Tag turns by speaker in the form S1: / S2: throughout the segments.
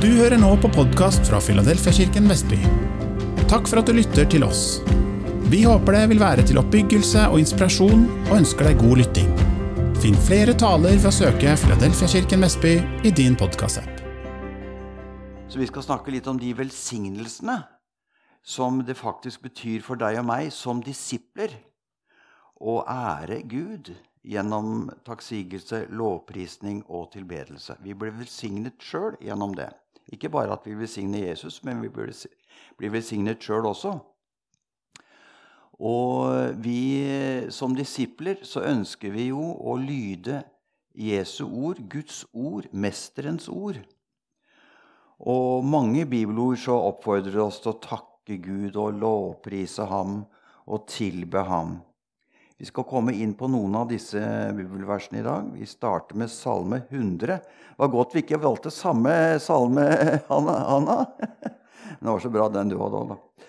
S1: Du hører nå på podkast fra Filadelfiakirken Vestby. Takk for at du lytter til oss. Vi håper det vil være til oppbyggelse og inspirasjon, og ønsker deg god lytting. Finn flere taler ved å søke Filadelfiakirken Vestby i din podkastapp.
S2: Så vi skal snakke litt om de velsignelsene som det faktisk betyr for deg og meg som disipler å ære Gud gjennom takksigelse, lovprisning og tilbedelse. Vi ble velsignet sjøl gjennom det. Ikke bare at vi velsigner Jesus, men vi blir velsignet sjøl også. Og vi som disipler så ønsker vi jo å lyde Jesu ord, Guds ord, Mesterens ord. Og mange bibelord så oppfordrer oss til å takke Gud og lovprise ham og tilbe ham. Vi skal komme inn på noen av disse bibelversene i dag. Vi starter med Salme 100. Det var godt vi ikke valgte samme salme, Anna. Anna. Det var så bra den du hadde òg, da.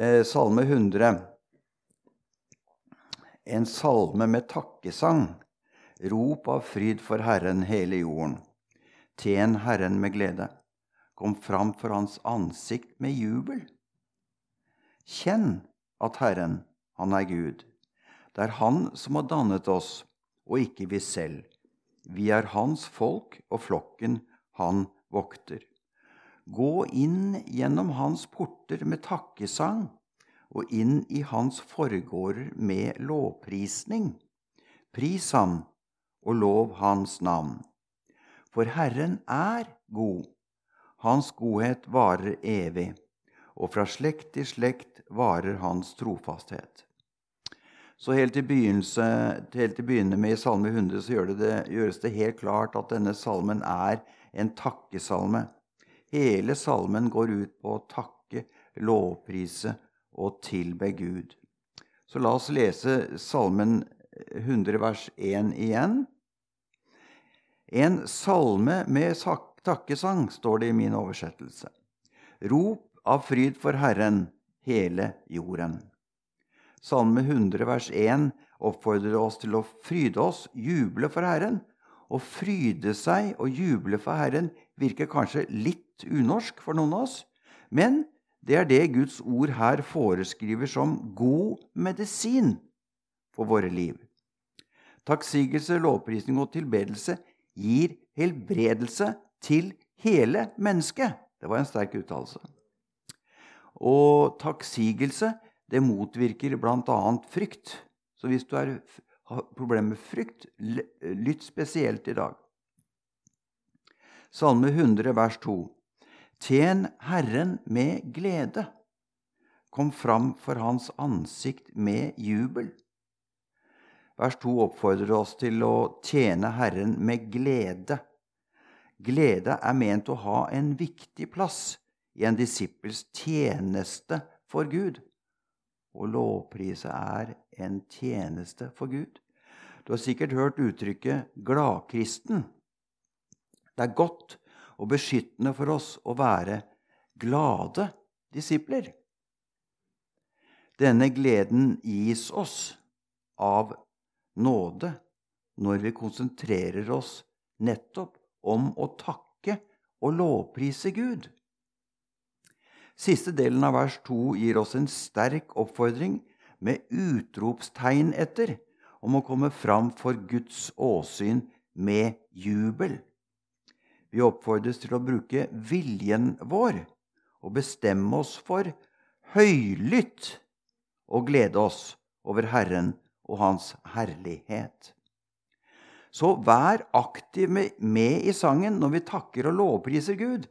S2: Eh, salme 100. En salme med takkesang. Rop av fryd for Herren hele jorden. Tjen Herren med glede. Kom fram for Hans ansikt med jubel. Kjenn at Herren, Han er Gud. Det er Han som har dannet oss, og ikke vi selv. Vi er Hans folk og flokken Han vokter. Gå inn gjennom Hans porter med takkesang og inn i Hans forgårder med lovprisning. Pris Ham og lov Hans navn. For Herren er god. Hans godhet varer evig, og fra slekt til slekt varer Hans trofasthet. Så helt til, til begynne med i Salme 100 så gjør det det, gjøres det helt klart at denne salmen er en takkesalme. Hele salmen går ut på å takke, lovprise og tilbe Gud. Så la oss lese Salmen 100 vers 1 igjen. En salme med takkesang, står det i min oversettelse. Rop av fryd for Herren, hele jorden. Salme 100 vers 1 oppfordrer oss til å fryde oss, juble for Herren. Å fryde seg og juble for Herren virker kanskje litt unorsk for noen av oss, men det er det Guds ord her foreskriver som god medisin for våre liv. Takksigelse, lovprisning og tilbedelse gir helbredelse til hele mennesket. Det var en sterk uttalelse. Og takksigelse det motvirker bl.a. frykt. Så hvis du er, har problemer med frykt, lytt spesielt i dag. Salme 100, vers 2. Tjen Herren med glede. Kom fram for Hans ansikt med jubel. Vers 2 oppfordrer oss til å tjene Herren med glede. Glede er ment å ha en viktig plass i en disippels tjeneste for Gud. Å lovprise er en tjeneste for Gud. Du har sikkert hørt uttrykket 'gladkristen'. Det er godt og beskyttende for oss å være glade disipler. Denne gleden gis oss av nåde når vi konsentrerer oss nettopp om å takke og lovprise Gud. Siste delen av vers 2 gir oss en sterk oppfordring med utropstegn etter om å komme fram for Guds åsyn med jubel. Vi oppfordres til å bruke viljen vår og bestemme oss for høylytt å glede oss over Herren og Hans herlighet. Så vær aktiv med i sangen når vi takker og lovpriser Gud.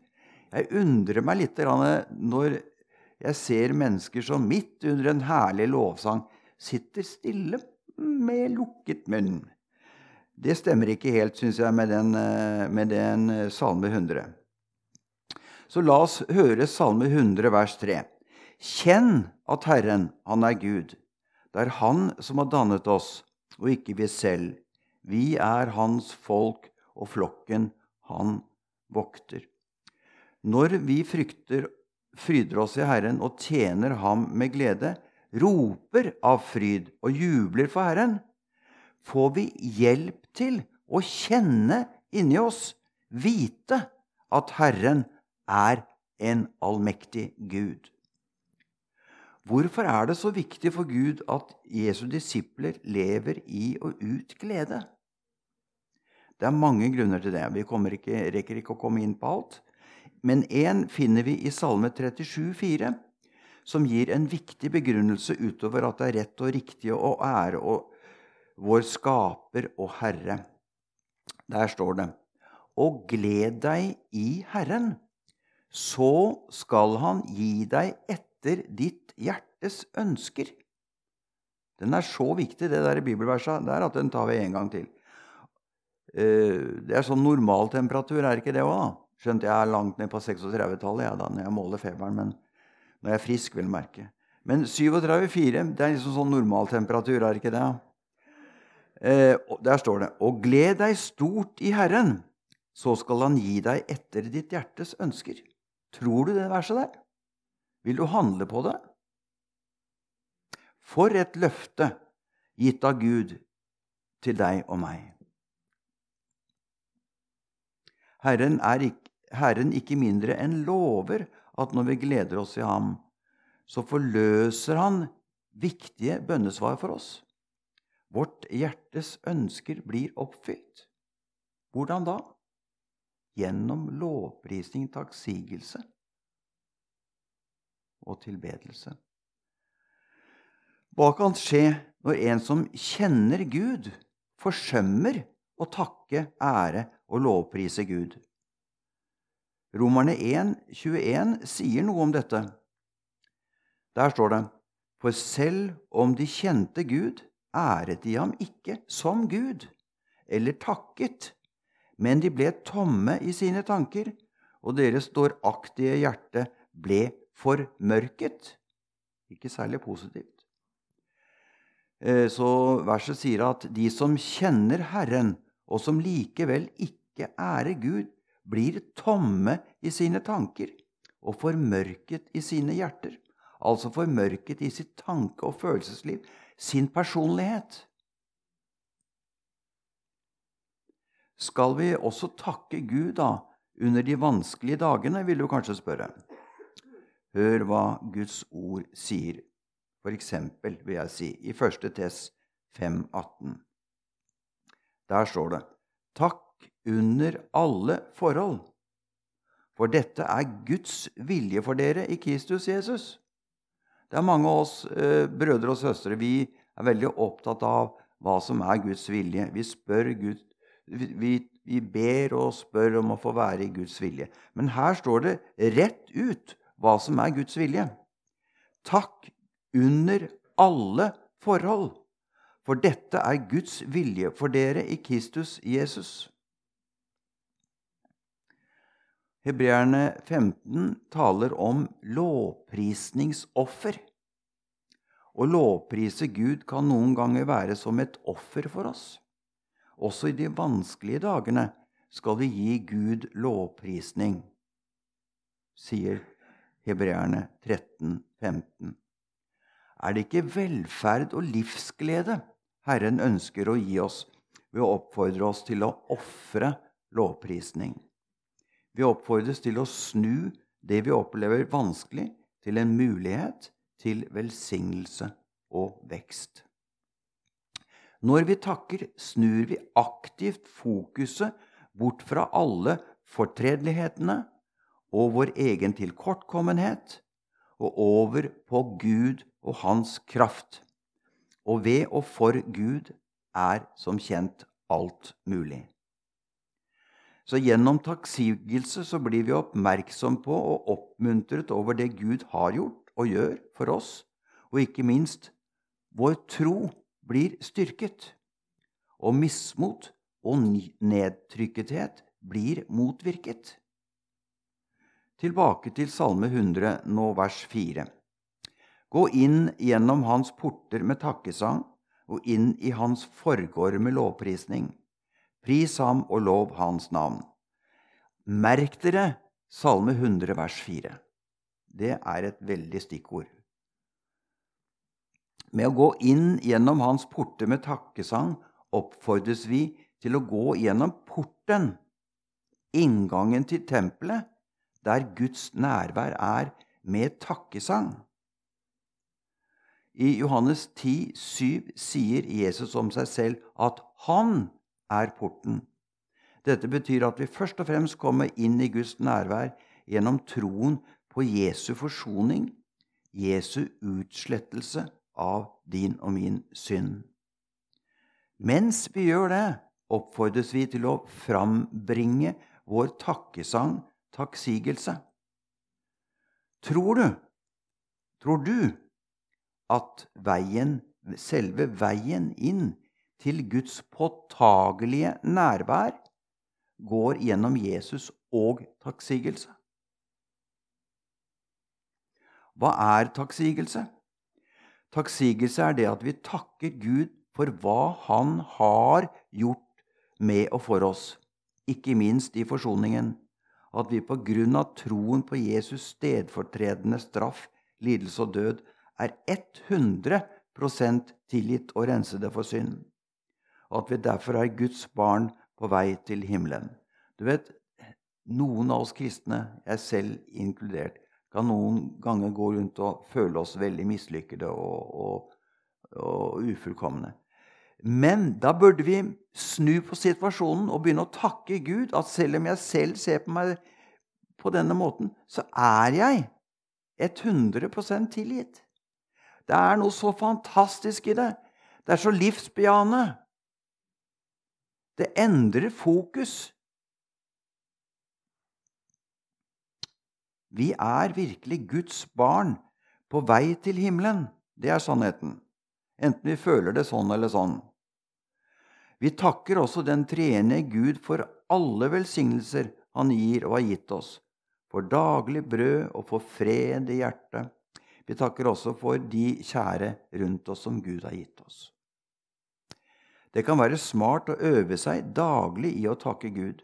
S2: Jeg undrer meg litt når jeg ser mennesker som midt under en herlig lovsang sitter stille med lukket munn. Det stemmer ikke helt, syns jeg, med den, eh, med den, eh, Salme 100. Så la oss høre Salme 100, vers 3. Kjenn at Herren, Han er Gud. Det er Han som har dannet oss, og ikke vi selv. Vi er Hans folk og flokken Han vokter. Når vi frykter, fryder oss i Herren og tjener Ham med glede, roper av fryd og jubler for Herren, får vi hjelp til å kjenne inni oss, vite at Herren er en allmektig Gud. Hvorfor er det så viktig for Gud at Jesu disipler lever i og ut glede? Det er mange grunner til det. Vi ikke, rekker ikke å komme inn på alt. Men én finner vi i Salme 37, 37,4, som gir en viktig begrunnelse utover at det er rett og riktig å ære og vår skaper og Herre. Der står det:" Og gled deg i Herren, så skal Han gi deg etter ditt hjertes ønsker. Den er så viktig, det der bibelverset der, at den tar vi en gang til. Eh, det er sånn normaltemperatur, er ikke det òg, da? Skjønt jeg er langt ned på 36-tallet ja, da, når jeg måler feberen. Men når jeg er frisk, vil jeg merke. Men 37,4 det er liksom sånn normaltemperatur, er ikke det? Eh, der står det Og gled deg stort i Herren, så skal Han gi deg etter ditt hjertes ønsker. Tror du det verset der? Vil du handle på det? For et løfte gitt av Gud til deg og meg. Herren er ikke, Herren ikke mindre enn lover at når vi gleder oss i ham, så forløser han viktige bønnesvar for oss. Vårt hjertes ønsker blir oppfylt. Hvordan da? Gjennom lovprisning, takksigelse og tilbedelse. Hva kan skje når en som kjenner Gud, forsømmer å takke, ære og lovprise Gud? Romerne 1, 21 sier noe om dette. Der står det For selv om de kjente Gud, æret de ham ikke som Gud, eller takket, men de ble tomme i sine tanker, og deres dåraktige hjerte ble formørket. Ikke særlig positivt. Eh, så verset sier at de som kjenner Herren, og som likevel ikke ærer Gud, blir tomme i sine tanker og formørket i sine hjerter. Altså formørket i sitt tanke- og følelsesliv, sin personlighet. Skal vi også takke Gud da under de vanskelige dagene, vil du kanskje spørre. Hør hva Guds ord sier for eksempel, vil jeg si, i 1. Tess 5,18. Der står det:" Takk under alle forhold, for dette er Guds vilje for dere i Kristus Jesus. Det er mange av oss eh, brødre og søstre vi er veldig opptatt av hva som er Guds vilje. Vi spør Gud, vi, vi ber og spør om å få være i Guds vilje. Men her står det rett ut hva som er Guds vilje. Takk under alle forhold. For dette er Guds vilje for dere i Kristus Jesus. Hebreerne 15 taler om lovprisningsoffer. Å lovprise Gud kan noen ganger være som et offer for oss. Også i de vanskelige dagene skal vi gi Gud lovprisning, sier Hebreerne 13, 15 er det ikke velferd og livsglede Herren ønsker å gi oss ved å oppfordre oss til å ofre lovprisning. Vi oppfordres til å snu det vi opplever vanskelig, til en mulighet til velsignelse og vekst. Når vi takker, snur vi aktivt fokuset bort fra alle fortredelighetene og vår egen tilkortkommenhet og over på Gud og hans kraft. Og ved og for Gud er som kjent alt mulig. Så gjennom takksigelse så blir vi oppmerksom på og oppmuntret over det Gud har gjort og gjør for oss, og ikke minst vår tro blir styrket, og mismot og nedtrykkethet blir motvirket. Tilbake til Salme 100, nå vers 4. Gå inn gjennom hans porter med takkesang og inn i hans forgård med lovprisning. Pris ham og lov hans navn. Merk dere Salme 100 vers 4. Det er et veldig stikkord. Med å gå inn gjennom hans porter med takkesang oppfordres vi til å gå gjennom porten, inngangen til tempelet, der Guds nærvær er, med takkesang. I Johannes 10, 7 sier Jesus om seg selv at han er porten. Dette betyr at vi først og fremst kommer inn i Guds nærvær gjennom troen på Jesu forsoning, Jesu utslettelse av din og min synd. Mens vi gjør det, oppfordres vi til å frambringe vår takkesang, takksigelse. Tror du, tror du at veien, selve veien inn til Guds påtagelige nærvær går gjennom Jesus og takksigelse? Hva er takksigelse? Takksigelse er det at vi takker Gud for hva Han har gjort med og for oss, ikke minst i forsoningen, at vi på grunn av troen på Jesus stedfortredende straff, lidelse og død er 100% tilgitt og rensede for synd, og at vi derfor er Guds barn på vei til himmelen. Du vet, noen av oss kristne, jeg selv inkludert, kan noen ganger gå rundt og føle oss veldig mislykkede og, og, og ufullkomne. Men da burde vi snu på situasjonen og begynne å takke Gud. At selv om jeg selv ser på meg på denne måten, så er jeg 100% tilgitt. Det er noe så fantastisk i det. Det er så livsbejaende. Det endrer fokus. Vi er virkelig Guds barn på vei til himmelen. Det er sannheten enten vi føler det sånn eller sånn. Vi takker også den treende Gud for alle velsignelser Han gir og har gitt oss, for daglig brød og for fred i hjertet. Vi takker også for de kjære rundt oss som Gud har gitt oss. Det kan være smart å øve seg daglig i å takke Gud.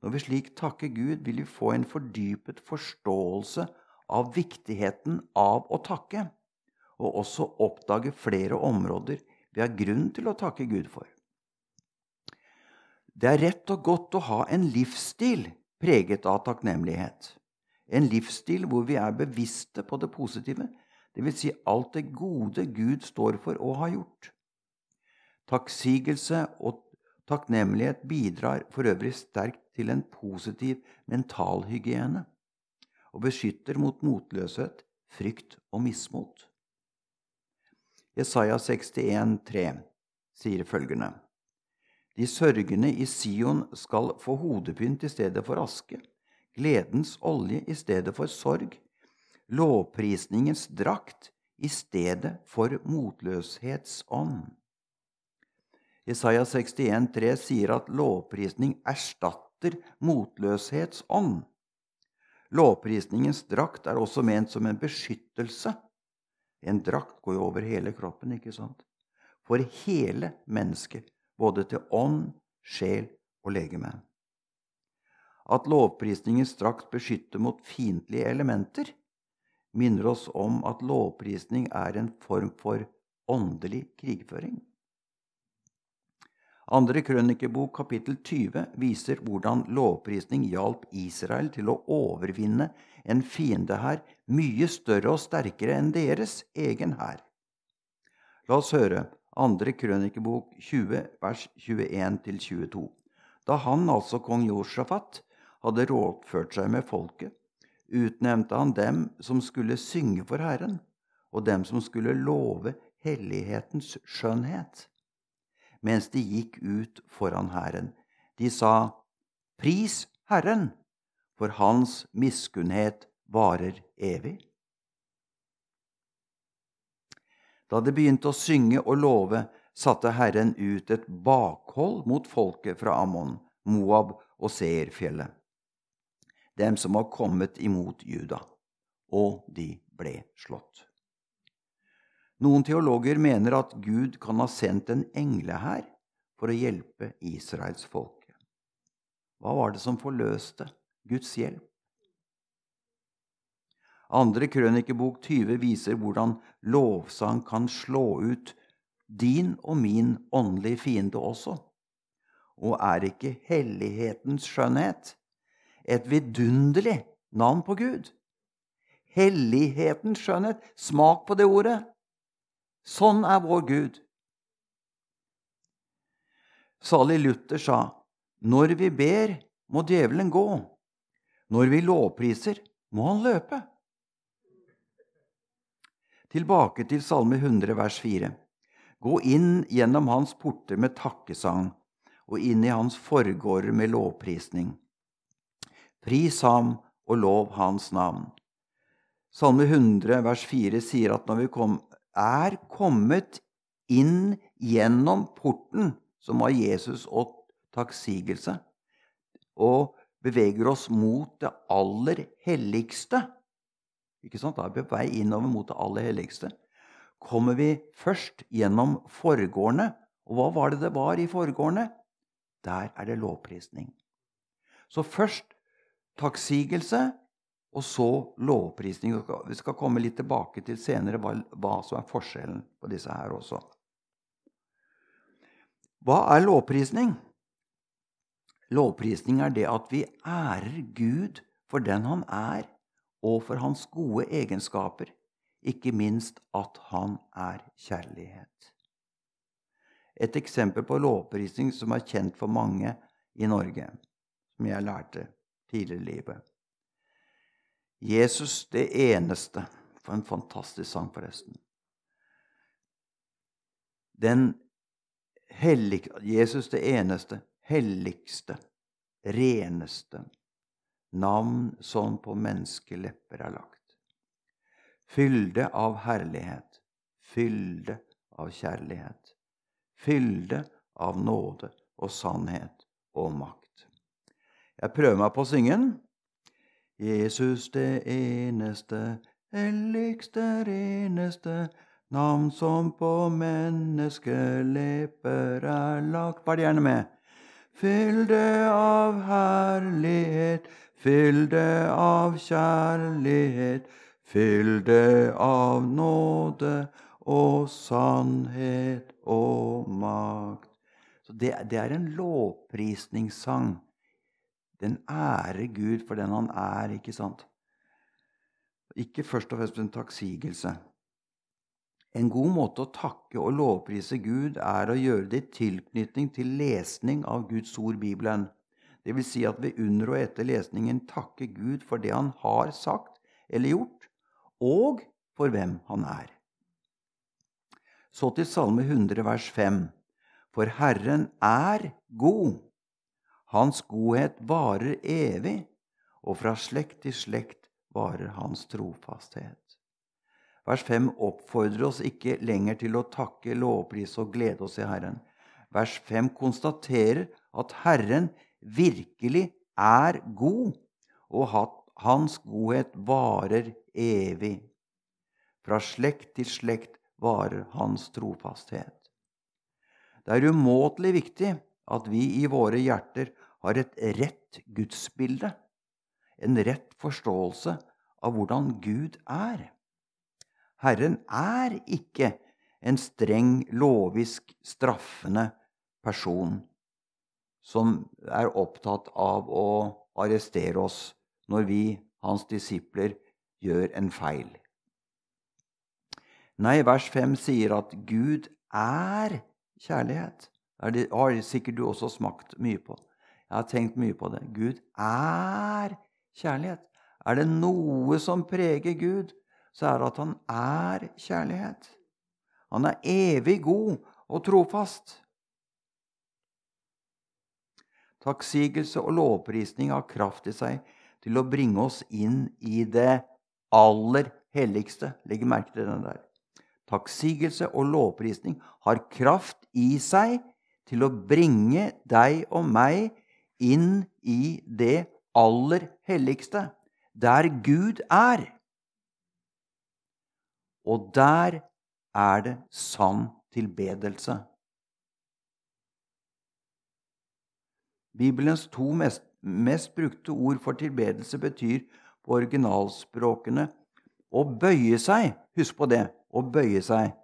S2: Når vi slik takker Gud, vil vi få en fordypet forståelse av viktigheten av å takke og også oppdage flere områder vi har grunn til å takke Gud for. Det er rett og godt å ha en livsstil preget av takknemlighet. En livsstil hvor vi er bevisste på det positive, dvs. Si alt det gode Gud står for og har gjort. Takksigelse og takknemlighet bidrar for øvrig sterkt til en positiv mentalhygiene og beskytter mot motløshet, frykt og mismot. Jesaja 61, 61,3 sier følgende.: De sørgende i Sion skal få hodepynt i stedet for aske, gledens olje i stedet for sorg, lovprisningens drakt i stedet for motløshetsånd. Jesaja 61, 61,3 sier at lovprisning erstatter motløshetsånd. Lovprisningens drakt er også ment som en beskyttelse en drakt går jo over hele kroppen, ikke sant? For hele mennesket, både til ånd, sjel og legeme. At lovprisningens drakt beskytter mot fiendtlige elementer, minner oss om at lovprisning er en form for åndelig krigføring. Andre krønikebok kapittel 20 viser hvordan lovprisning hjalp Israel til å overvinne en fiende her mye større og sterkere enn deres egen hær. La oss høre andre krønikebok 20, vers 21-22. Da han, altså kong Josjafat, hadde rådført seg med folket, utnevnte han dem som skulle synge for Herren, og dem som skulle love hellighetens skjønnhet mens de gikk ut foran hæren. De sa, Pris Herren, for Hans miskunnhet varer evig. Da de begynte å synge og love, satte Herren ut et bakhold mot folket fra Ammon, Moab og Seerfjellet, dem som var kommet imot Juda, og de ble slått. Noen teologer mener at Gud kan ha sendt en englehær for å hjelpe Israels folk. Hva var det som forløste Guds hjelp? Andre krønikebok 20 viser hvordan lovsang kan slå ut din og min åndelige fiende også. Og er ikke hellighetens skjønnhet et vidunderlig navn på Gud. Hellighetens skjønnhet. Smak på det ordet. Sånn er vår Gud. Salig Luther sa, 'Når vi ber, må djevelen gå. Når vi lovpriser, må han løpe.' Tilbake til Salme 100, vers 4. Gå inn gjennom hans porter med takkesang og inn i hans forgårder med lovprisning. Pris ham og lov hans navn. Salme 100, vers 4 sier at når vi kom, er kommet inn gjennom porten, som var Jesus og takksigelse, og beveger oss mot det aller helligste ikke sant? Da er vi på vei innover mot det aller helligste. Kommer vi først gjennom forgårdene, og hva var det det var i forgårdene? Der er det lovprisning. Så først takksigelse, og så lovprisning. Vi skal komme litt tilbake til senere hva, hva som er forskjellen på disse her også. Hva er lovprisning? Lovprisning er det at vi ærer Gud for den han er, og for hans gode egenskaper, ikke minst at han er kjærlighet. Et eksempel på lovprisning som er kjent for mange i Norge, som jeg lærte tidligere i livet. Jesus det eneste For en fantastisk sang, forresten. Den hellig, Jesus det eneste, helligste, reneste navn som på menneskelepper er lagt. Fylde av herlighet, fylde av kjærlighet, fylde av nåde og sannhet og makt. Jeg prøver meg på å synge den. Jesus det eneste, helligste, reneste, navn som på menneskelepper er lagt. Var det gjerne med. Fyll det av herlighet, fyll det av kjærlighet, fyll det av nåde og sannhet og makt. Så det, det er en lovprisningssang. Den ærer Gud for den han er, ikke sant? Ikke først og fremst en takksigelse. En god måte å takke og lovprise Gud er å gjøre det i tilknytning til lesning av Guds ord, Bibelen. Det vil si at vi under og etter lesningen takker Gud for det han har sagt eller gjort, og for hvem han er. Så til Salme 100, vers 5. For Herren er god. Hans godhet varer evig, og fra slekt til slekt varer hans trofasthet. Vers 5 oppfordrer oss ikke lenger til å takke, lovprise og glede oss i Herren. Vers 5 konstaterer at Herren virkelig er god, og at hans godhet varer evig. Fra slekt til slekt varer hans trofasthet. Det er umåtelig viktig at vi i våre hjerter har et rett gudsbilde, en rett forståelse av hvordan Gud er. Herren er ikke en streng, lovisk straffende person som er opptatt av å arrestere oss når vi, hans disipler, gjør en feil. Nei, vers 5 sier at Gud er kjærlighet. Det har sikkert du også smakt mye på. Jeg har tenkt mye på det. Gud er kjærlighet. Er det noe som preger Gud, så er det at han er kjærlighet. Han er evig god og trofast. Takksigelse og lovprisning har kraft i seg til å bringe oss inn i det aller helligste. Legg merke til den der. Takksigelse og lovprisning har kraft i seg til å bringe deg og meg inn i det aller helligste, der Gud er. Og der er det sann tilbedelse. Bibelens to mest, mest brukte ord for tilbedelse betyr på originalspråkene å bøye seg. Husk på det. Å bøye seg.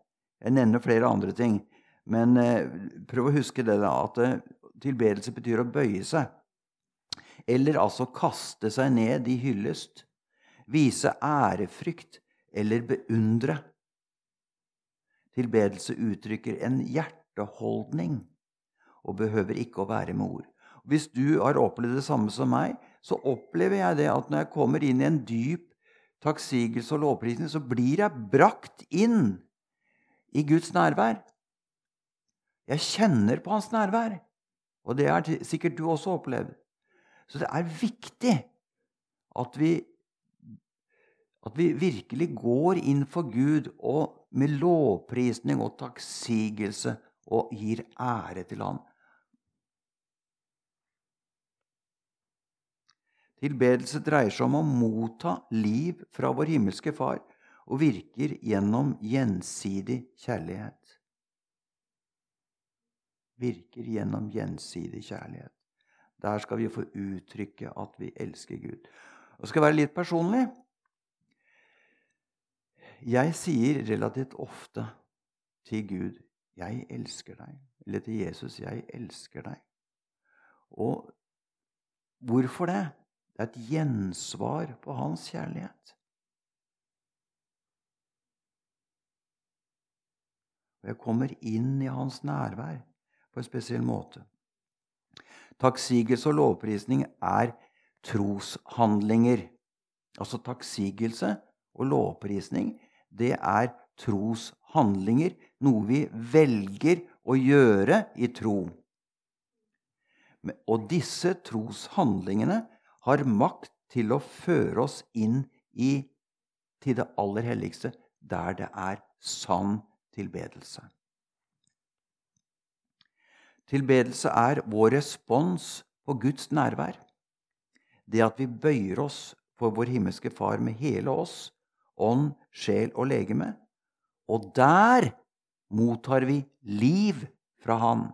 S2: Jeg nevner flere andre ting, men eh, prøv å huske det da, at eh, tilbedelse betyr å bøye seg. eller altså kaste seg ned i hyllest, vise ærefrykt eller beundre. Tilbedelse uttrykker en hjerteholdning og behøver ikke å være med ord. Hvis du har opplevd det samme som meg, så opplever jeg det at når jeg kommer inn i en dyp takksigelse og lovprisning, så blir jeg brakt inn i Guds nærvær. Jeg kjenner på hans nærvær. Og det har sikkert du også opplevd. Så det er viktig at vi, at vi virkelig går inn for Gud og med lovprisning og takksigelse og gir ære til Han. Tilbedelse dreier seg om å motta liv fra vår himmelske Far og virker gjennom gjensidig kjærlighet. Virker gjennom gjensidig kjærlighet. Der skal vi få uttrykke at vi elsker Gud. Og skal være litt personlig. Jeg sier relativt ofte til Gud 'Jeg elsker deg', eller til Jesus 'Jeg elsker deg'. Og hvorfor det? Det er et gjensvar på hans kjærlighet. Jeg kommer inn i hans nærvær på en spesiell måte. Takksigelse og lovprisning er troshandlinger. Altså takksigelse og lovprisning, det er troshandlinger, noe vi velger å gjøre i tro. Og disse troshandlingene har makt til å føre oss inn i, til det aller helligste, der det er sann tilbedelse. Tilbedelse er vår respons på Guds nærvær. Det at vi bøyer oss for vår himmelske Far med hele oss, ånd, sjel og legeme. Og der mottar vi liv fra Han.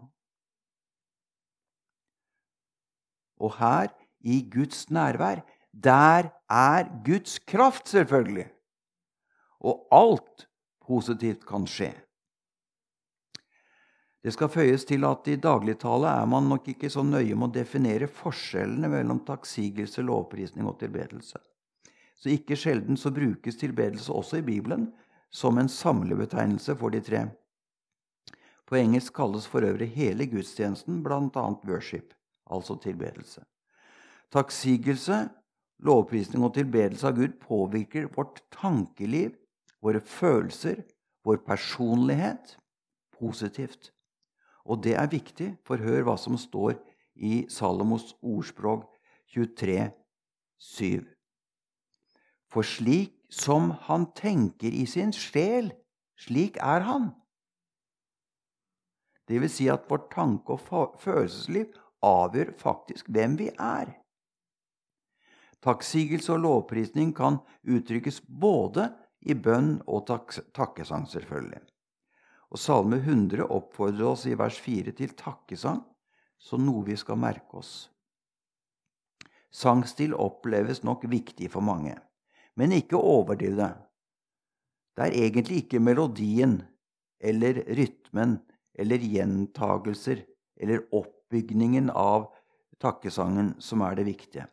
S2: Og her i Guds nærvær. Der er Guds kraft, selvfølgelig. Og alt positivt kan skje. Det skal føyes til at i dagligtale er man nok ikke så nøye med å definere forskjellene mellom takksigelse, lovprisning og tilbedelse. Så ikke sjelden så brukes tilbedelse også i Bibelen som en samlebetegnelse for de tre. På engelsk kalles for øvrig hele gudstjenesten bl.a. worship, altså tilbedelse. Takksigelse, lovprisning og tilbedelse av Gud påvirker vårt tankeliv, våre følelser, vår personlighet positivt. Og det er viktig, for hør hva som står i Salomos ordspråk 23, 7. For slik som han tenker i sin sjel, slik er han. Det vil si at vårt tanke- og følelsesliv avgjør faktisk hvem vi er. Takksigelse og lovprisning kan uttrykkes både i bønn og tak takkesang, selvfølgelig. Og Salme 100 oppfordrer oss i vers 4 til takkesang, som noe vi skal merke oss. Sangstil oppleves nok viktig for mange, men ikke overdriv det. Det er egentlig ikke melodien eller rytmen eller gjentagelser eller oppbygningen av takkesangen som er det viktige.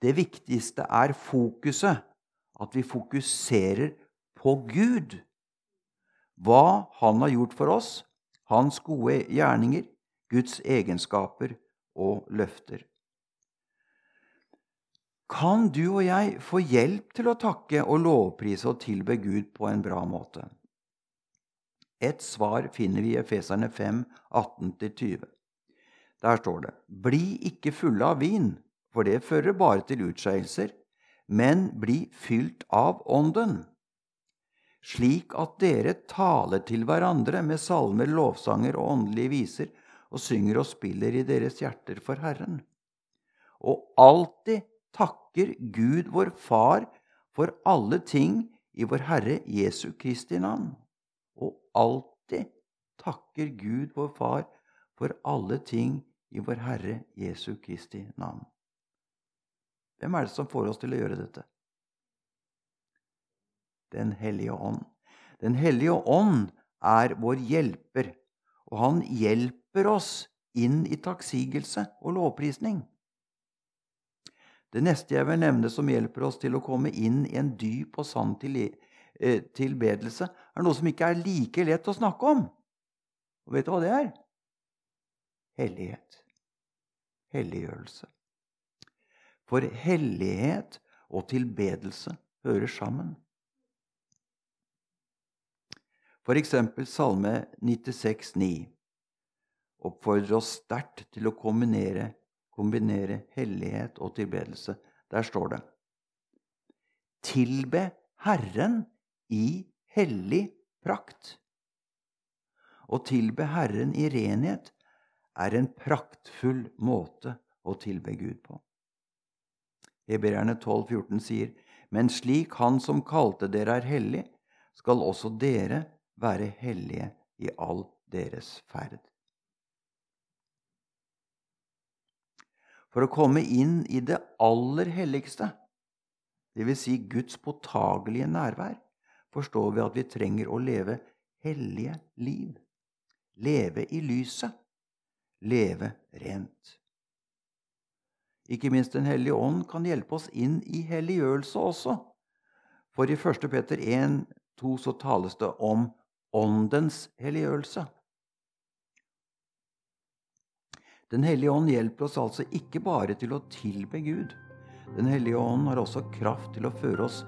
S2: Det viktigste er fokuset. At vi fokuserer på Gud. Hva Han har gjort for oss, Hans gode gjerninger, Guds egenskaper og løfter. Kan du og jeg få hjelp til å takke og lovprise og tilbe Gud på en bra måte? Et svar finner vi i Efeserne 5, 18-20. Der står det:" Bli ikke fulle av vin, for det fører bare til utskeielser, men bli fylt av Ånden, slik at dere taler til hverandre med salmer, lovsanger og åndelige viser, og synger og spiller i deres hjerter for Herren. Og alltid takker Gud vår Far for alle ting i vår Herre Jesu Kristi navn. Og alltid takker Gud vår Far for alle ting i vår Herre Jesu Kristi navn. Hvem er det som får oss til å gjøre dette? Den hellige ånd. Den hellige ånd er vår hjelper, og han hjelper oss inn i takksigelse og lovprisning. Det neste jeg vil nevne som hjelper oss til å komme inn i en dyp og sann eh, tilbedelse, er noe som ikke er like lett å snakke om. Og vet du hva det er? Hellighet. Helliggjørelse. For hellighet og tilbedelse hører sammen. For eksempel Salme 96, 96,9 oppfordrer oss sterkt til å kombinere, kombinere hellighet og tilbedelse. Der står det Tilbe Herren i hellig prakt. Å tilbe Herren i renhet er en praktfull måte å tilbe Gud på. Hebreerne 14 sier, Men slik Han som kalte dere er hellig, skal også dere være hellige i all deres ferd. For å komme inn i det aller helligste, dvs. Si Guds påtagelige nærvær, forstår vi at vi trenger å leve hellige liv. Leve i lyset. Leve rent. Ikke minst Den hellige ånd kan hjelpe oss inn i helliggjørelse også. For i 1. Peter 1,2 så tales det om åndens helliggjørelse. Den hellige ånd hjelper oss altså ikke bare til å tilbe Gud. Den hellige ånd har også kraft til å føre oss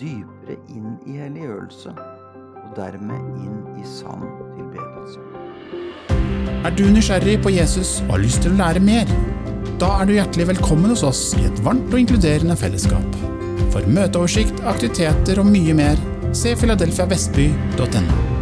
S2: dypere inn i helliggjørelse, og dermed inn i sann tilbedelse.
S1: Er du nysgjerrig på Jesus og har lyst til å lære mer? Da er du hjertelig velkommen hos oss i et varmt og inkluderende fellesskap. For møteoversikt, aktiviteter og mye mer, se filadelfiavestby.no.